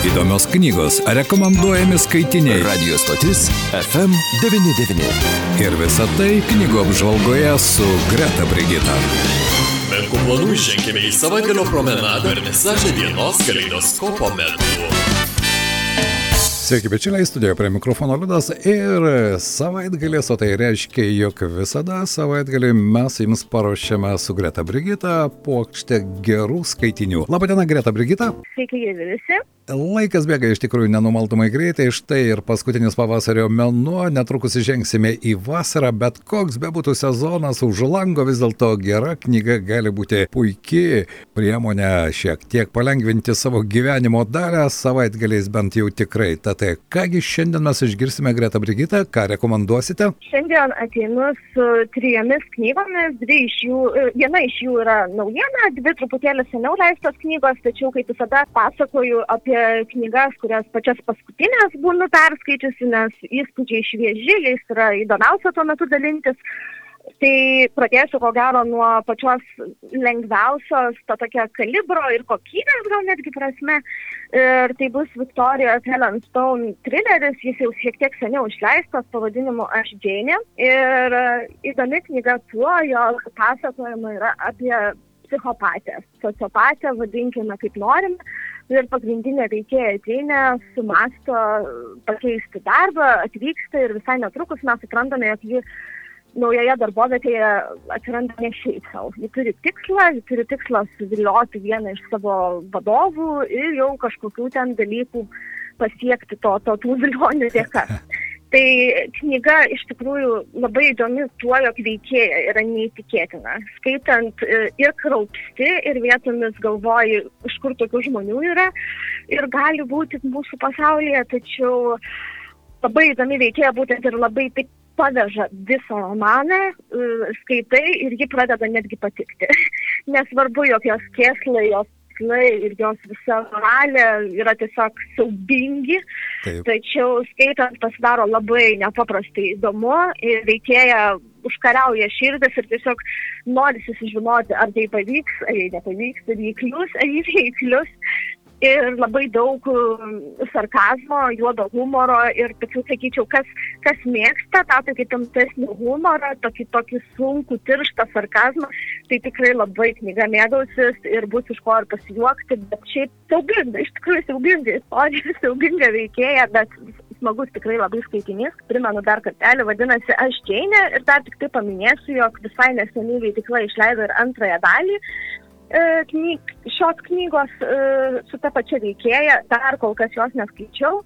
Įdomios knygos, rekomenduojami skaitiniai. Radio stotis FM99. Ir visa tai knygų apžvalgoje su Greta Brigita. Menkų planų žengėme į savaitgalio promenadą ir visažę dienos kaleidoskopo metu. Sveiki, bičiuliai, studijoje prie mikrofono Liudas ir savaitgalis, o tai reiškia, jog visada savaitgalį mes jums paruošėme su Greta Brigita puokštę gerų skaitinių. Labadiena, Greta Brigita. Sveiki, visi. Laikas bėga iš tikrųjų nenumaldomai greitai, štai ir paskutinis pavasario mėnuo, netrukus įžengsime į vasarą, bet koks bebūtų sezonas už lango, vis dėlto gera knyga gali būti puikiai priemonė šiek tiek palengvinti savo gyvenimo dalę, savaitgaliais bent jau tikrai. Tad kągi šiandien mes išgirsime Greta Brigitą, ką rekomenduosite? Šiandien ateinu su trijomis knygomis, dvi iš jų, viena iš jų yra naujiena, dvi truputėlį seniau leistos knygos, tačiau kaip visada pasakoju apie knygas, kurias pačias paskutinės būnu perskaičiusi, nes įspūdžiai švieži, jais yra įdomiausia tuo metu dalintis. Tai pradėsiu ko gero nuo pačios lengviausios, to tokia kalibro ir kokybės gal netgi prasme. Ir tai bus Victorijos Helen Stone trileris, jis jau šiek tiek seniau išleistas pavadinimu Aš Džeinė. Ir įdomi knyga tuo, jog pasakojama yra apie psichopatę, sociopatę, vadinkime kaip norim. Ir pagrindinė veikėja ateina, sumasto pakeisti darbą, atvyksta ir visai netrukus mes suprantame, jog ji naujoje darbovietėje atsiranda ne šiaip savo. Ji turi tikslą, ji turi tikslą suvilioti vieną iš savo vadovų ir jau kažkokių ten dalykų pasiekti to, to tų vilionių dėka. Tai knyga iš tikrųjų labai įdomi tuo, jog veikėja yra neįtikėtina. Skaitant ir kraupsti, ir vietomis galvoji, iš kur tokių žmonių yra ir gali būti mūsų pasaulyje, tačiau labai įdomi veikėja būtent ir labai taip paveža visą romaną, skaitai ir ji pradeda netgi patikti. Nesvarbu, jog jos kėslai, jos tikslai ir jos visa moralė yra tiesiog siaubingi, Taip. tačiau skaitant pasidaro labai nepaprastai įdomu ir veikėja užkariauja širdis ir tiesiog norisi sužinoti, ar tai pavyks, ar jai nepavyks, ar jį klius, ar jį veiklius ir labai daug sarkazmo, juodo humoro ir tačiau sakyčiau, kas, kas mėgsta tą tokį tamsesnį humorą, tokį, tokį sunkų, tirštą sarkazmą, tai tikrai labai knyga mėgausis ir bus iš ko ir pasijuokti, bet šiaip siaubinga, iš tikrųjų siaubinga istorija, siaubinga veikėja, bet smagus tikrai labai skaitinys. Primenu dar kartelį, vadinasi Aš Džeinė ir dar tik tai paminėsiu, jog visai neseniai veikla išleido ir antrąją dalį knyg, šios knygos su ta pačia veikėja, dar kol kas jos neskaičiau,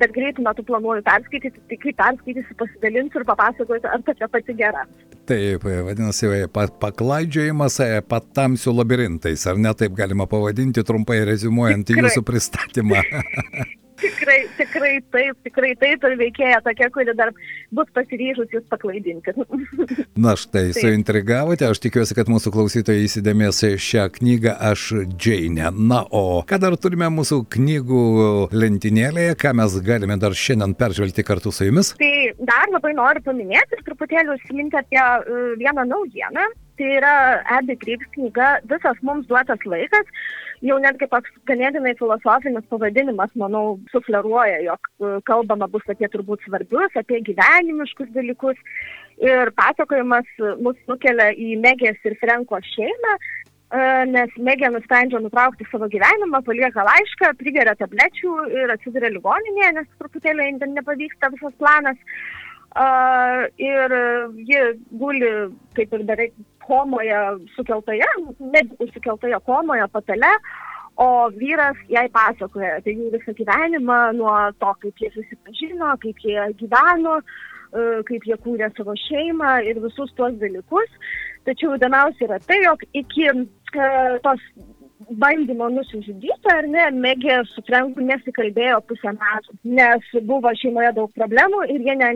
bet greitų metų planuoju perskaityti, tai kai perskaitysiu, pasidalinsiu ir papasakosiu, ar tokia pati gera. Taip, vadinasi, paklaidžiojimas patamsių labirintais, ar ne taip galima pavadinti, trumpai rezumuojant jūsų pristatymą. tikrai, tikrai taip, tikrai taip ir veikėja tokia, kuri dar bus pasiryžus jūs paklaidinti. Na štai, taip. suintrigavote, aš tikiuosi, kad mūsų klausytojai įsidėmės šią knygą Aš Džeinė. Na, o ką dar turime mūsų knygų lentynėlėje, ką mes galime dar šiandien peržvelgti kartu su jumis? Tai dar labai noriu paminėti ir truputėlį užsiminti apie uh, vieną naujieną. Tai yra Abby Kryps knyga Visas mums duotas laikas jau netgi toks ganėtinai filosofinis pavadinimas, manau, sufleruoja, jog kalbama bus apie turbūt svarbius, apie gyvenimiškus dalykus. Ir pasakojimas mus nukelia į Megės ir Frenko šeimą, nes Megė nusprendžia nutraukti savo gyvenimą, palieka laišką, prigeria tablečių ir atsiduria ligoninėje, nes truputėlį nepavyksta visas planas. Uh, ir ji guli kaip ir beveik komoje sukeltoje, medikų sukeltoje komoje patale, o vyras jai pasakoja apie jų visą gyvenimą, nuo to, kaip jie susipažino, kaip jie gyveno, kaip jie kūrė savo šeimą ir visus tuos dalykus. Tačiau įdomiausia yra tai, jog iki tos bandymo nusižudyti, ar ne, Megė su Franku nesikalbėjo pusę metų, nes buvo šeimoje daug problemų ir jie ne,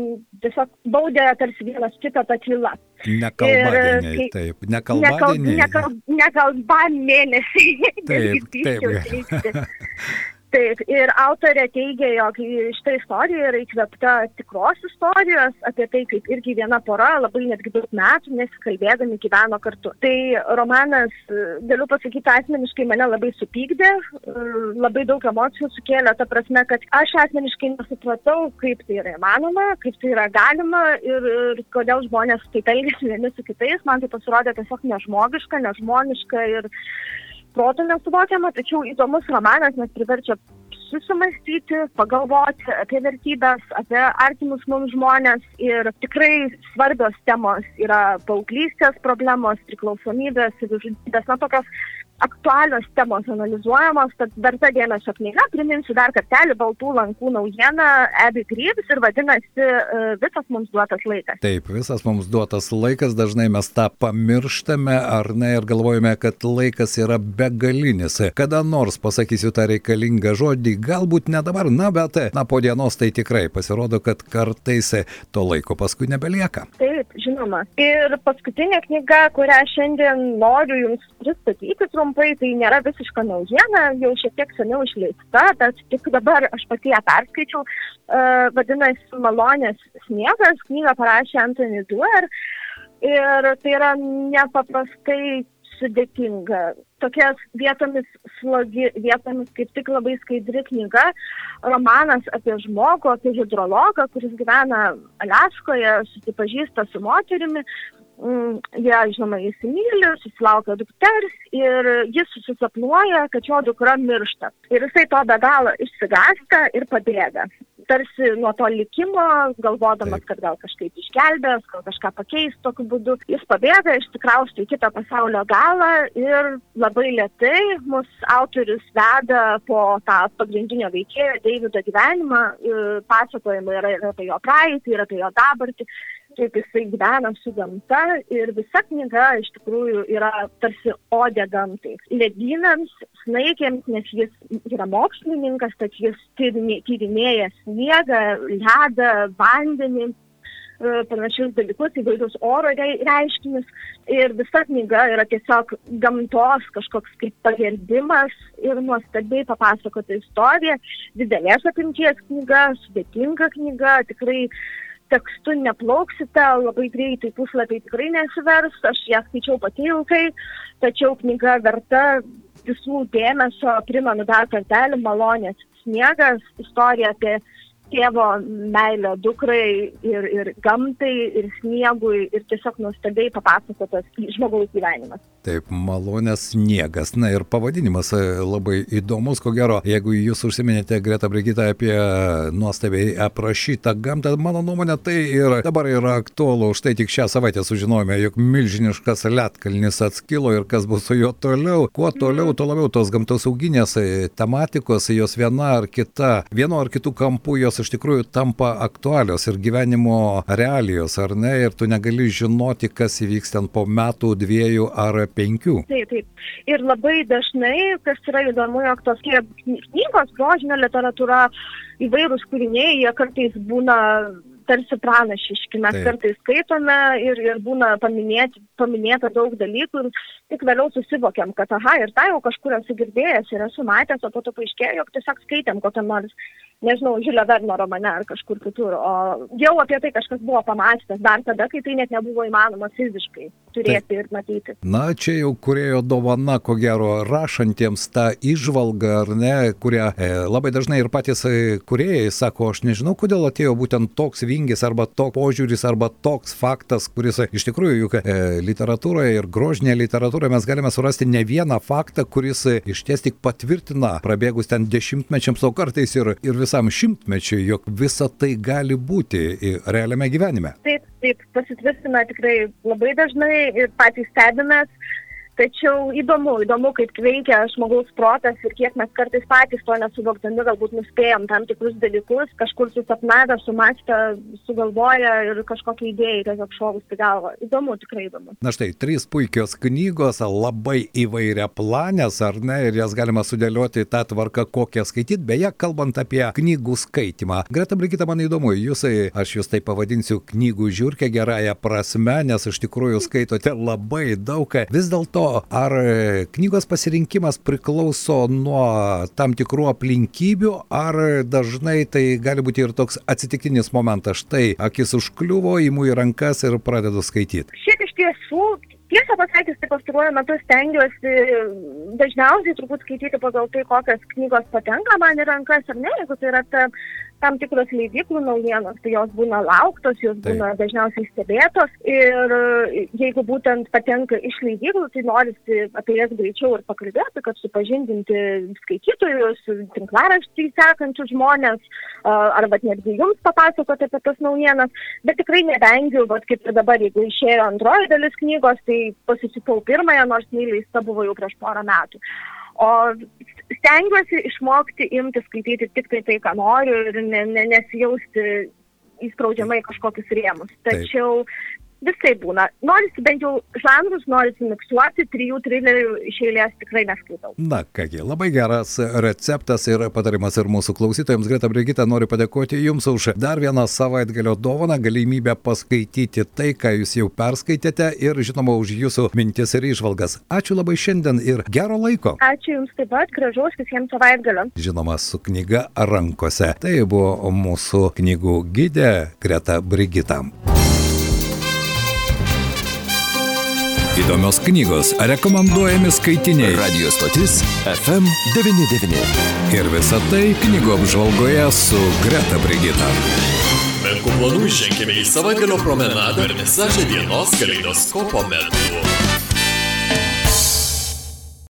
tiesiog baudė tarsi vienas kitą tą tylą. Nekalbadieniai, taip, nekalbadieniai. Nekal, nekal, nekalba mėnesiai. Taip, taip. Taip, ir autorė teigia, jog šitą istoriją yra įkvėpta tikros istorijos apie tai, kaip irgi viena pora labai netgi daug metų nesikalbėdami gyveno kartu. Tai romanas, galiu pasakyti, asmeniškai mane labai supykdė, labai daug emocijų sukėlė, ta prasme, kad aš asmeniškai nesupratau, kaip tai yra įmanoma, kaip tai yra galima ir, ir kodėl žmonės taip elgesi vieni su kitais. Man tai pasirodė tiesiog nežmogiška, nežmoniška ir proto nesuvokiama, tačiau įdomus romanas, nes priverčia susimastyti, pagalvoti apie vertybės, apie artimus mums žmonės. Ir tikrai svarbios temos yra paauglystės problemos, priklausomybės, savižudybės, na tokios aktualios temos analizuojamos, tad verta dėmesio knyga, priminsiu dar kartelį Baltų lankų naujieną, Abby Greaves ir vadinasi e, Visas mums duotas laikas. Taip, visas mums duotas laikas, dažnai mes tą pamirštame ar ne ir galvojame, kad laikas yra begalinis. Kada nors pasakysiu tą reikalingą žodį, galbūt ne dabar, na bet, na po dienos tai tikrai pasirodo, kad kartais to laiko paskui nebelieka. Taip, žinoma. Ir paskutinė knyga, kurią šiandien noriu Jums pristatyti, trumpai, tai nėra visiška naujiena, jau šiek tiek seniau išleista, bet tik dabar aš pati ją perskaičiau, uh, vadinasi Malonės sniegas, knygą parašė Anthony Duer ir tai yra nepaprastai sudėtinga. Tokias vietomis slogi, vietomis kaip tik labai skaidri knyga, romanas apie žmogų, apie hidrologą, kuris gyvena Alaskoje, susipažįsta su moterimi, jie, žinoma, įsimylė, susilaukia dukters ir jis susisapnuoja, kad jo dukra miršta. Ir jisai to be galo išsigasta ir pabėga. Tarsi nuo to likimo, galvodamas, kad gal kažkaip išgelbės, gal kažką pakeis tokiu būdu, jis pabėga, išsikrausto į kitą pasaulio galą ir labai lietai mus autorius veda po tą pagrindinio veikėjo Davido gyvenimą, pasakojimai yra ir apie jo praeitį, ir apie jo dabartį kaip jisai gyvena su gamta ir visa knyga iš tikrųjų yra tarsi odė gamtai. Ledynams, snaikėms, nes jis yra mokslininkas, tad jis tyrinėja sniegą, ledą, vandenį e, panašius dalykus, įvairius oro reiškinius. Ir visa knyga yra tiesiog gamtos kažkoks kaip pagerbimas ir nuostabiai papasakota istorija. Didelės apimties knyga, sudėtinga knyga, tikrai uh, tekstu neplauksite, labai greitai puslapiai tikrai nesivers, aš ją skaičiau pati ilgai, tačiau knyga verta visų dėmesio, primenu dar kartelį, malonės sniegas, istorija apie tėvo meilę dukrai ir, ir gamtai, ir sniegui, ir tiesiog nuostabiai papasakotas žmogaus gyvenimas. Taip, malonės sniegas. Na ir pavadinimas e, labai įdomus, ko gero, jeigu jūs užsiminėte Greta Brigita apie nuostabiai aprašytą gamtą, mano nuomonė tai ir dabar yra aktualu. Štai tik šią savaitę sužinojome, jog milžiniškas lietkalnis atskilo ir kas bus su juo toliau. Kuo toliau, tuo labiau tos gamtosauginės e, tematikos, jos viena ar kita, vieno ar kitų kampų jos iš tikrųjų tampa aktualios ir gyvenimo realijos, ar ne? Ir tu negali žinoti, kas įvyks ten po metų, dviejų ar penkių. Taip, taip. Ir labai dažnai, kas yra įdomu, jog tos knygos, grožinė literatūra, įvairūs kūriniai, jie kartais būna tarsi pranašiški. Mes Taip. kartais skaitome ir, ir būna paminėti, paminėta daug dalykų ir tik vėliau susivokiam, kad aha, ir tai jau kažkur esu girdėjęs ir esu matęs, o po to paaiškėjo, jog tiesiog skaitėm kokią nors nežinau, Žilio Verno romane ar kažkur kitur, o jau apie tai kažkas buvo pamastytas dar tada, kai tai net nebuvo įmanoma fiziškai turėti tai, ir matyti. Na, čia jau kurėjo dovana, ko gero, rašantiems tą išvalgą, ar ne, kurią e, labai dažnai ir patys e, kuriejai sako, aš nežinau, kodėl atėjo būtent toks vingis arba toks požiūris arba toks faktas, kuris e, iš tikrųjų juk e, literatūroje ir grožinėje literatūroje mes galime surasti ne vieną faktą, kuris e, iš ties tik patvirtina prabėgus ten dešimtmečiams, o kartais ir, ir visam šimtmečiui, jog visa tai gali būti realiame gyvenime. Taip, taip, pasitvirtina tikrai labai dažnai ir patys stebimės Tačiau įdomu, įdomu, kaip veikia žmogaus protas ir kiek mes kartais patys to nesuvokdami galbūt nuspėjom tam tikrus dalykus, kažkur susapnavę, sumastę, sugalvoję ir kažkokią idėją tiesiog šovus į galvą. Įdomu, tikrai įdomu. Na štai, trys puikios knygos, labai įvairia planės, ar ne, ir jas galima sudėlioti tą tvarką, kokią skaityti. Beje, kalbant apie knygų skaitimą. Greta Brigita, man įdomu, jūs, aš jūs tai pavadinsiu knygų žiūrkė gerąją prasme, nes iš tikrųjų skaitote labai daug. Vis dėlto ar knygos pasirinkimas priklauso nuo tam tikrų aplinkybių, ar dažnai tai gali būti ir toks atsitiktinis momentas. Štai akis užkliuvo, įimu į rankas ir pradedu skaityti. Šiaip iš tiesų Tiesą pasakius, tai pastaruoju metu stengiuosi dažniausiai turbūt skaityti pagal tai, kokios knygos patenka man į rankas ar ne, jeigu tai yra ta tam tikros leidyklų naujienos, tai jos būna lauktos, jos Taip. būna dažniausiai stebėtos ir e, jeigu būtent patenka iš leidyklų, tai norisi apie jas greičiau ir pakalbėti, kad supažindinti skaitytojus, tinklaraštį sekančius žmonės, arba netgi jums papasakoti apie tas naujienas, bet tikrai nevengiu, bet kaip ir dabar, jeigu išėjo antroji dalis knygos, tai pasisipau pirmąją, nors neįleista buvo jau prieš porą metų. O stengiuosi išmokti imti skaityti tik tai tai, ką noriu ir ne, ne, nesijausti įspraudžiamai kažkokius rėmus. Tačiau Taip visai būna. Norisi bent jau žanrus, norisi miksuoti, trijų trilerių iš eilės tikrai neskaitau. Na kągi, labai geras receptas ir patarimas ir mūsų klausytojams. Greta Brigita, noriu padėkoti Jums už dar vieną savaitgalio dovaną, galimybę paskaityti tai, ką Jūs jau perskaitėte ir žinoma už Jūsų mintis ir išvalgas. Ačiū labai šiandien ir gero laiko. Ačiū Jums taip pat, gražaus visiems savaitgalio. Žinoma, su knyga rankose. Tai buvo mūsų knygų gydė Greta Brigita. Įdomios knygos, rekomenduojami skaitiniai. Radio stotis FM99. Ir visa tai knygų apžvalgoje su Greta Brigita. Menkų planų ženkime į savaitgalio promenadą ir nesažę dienos kaleidoskopo metu.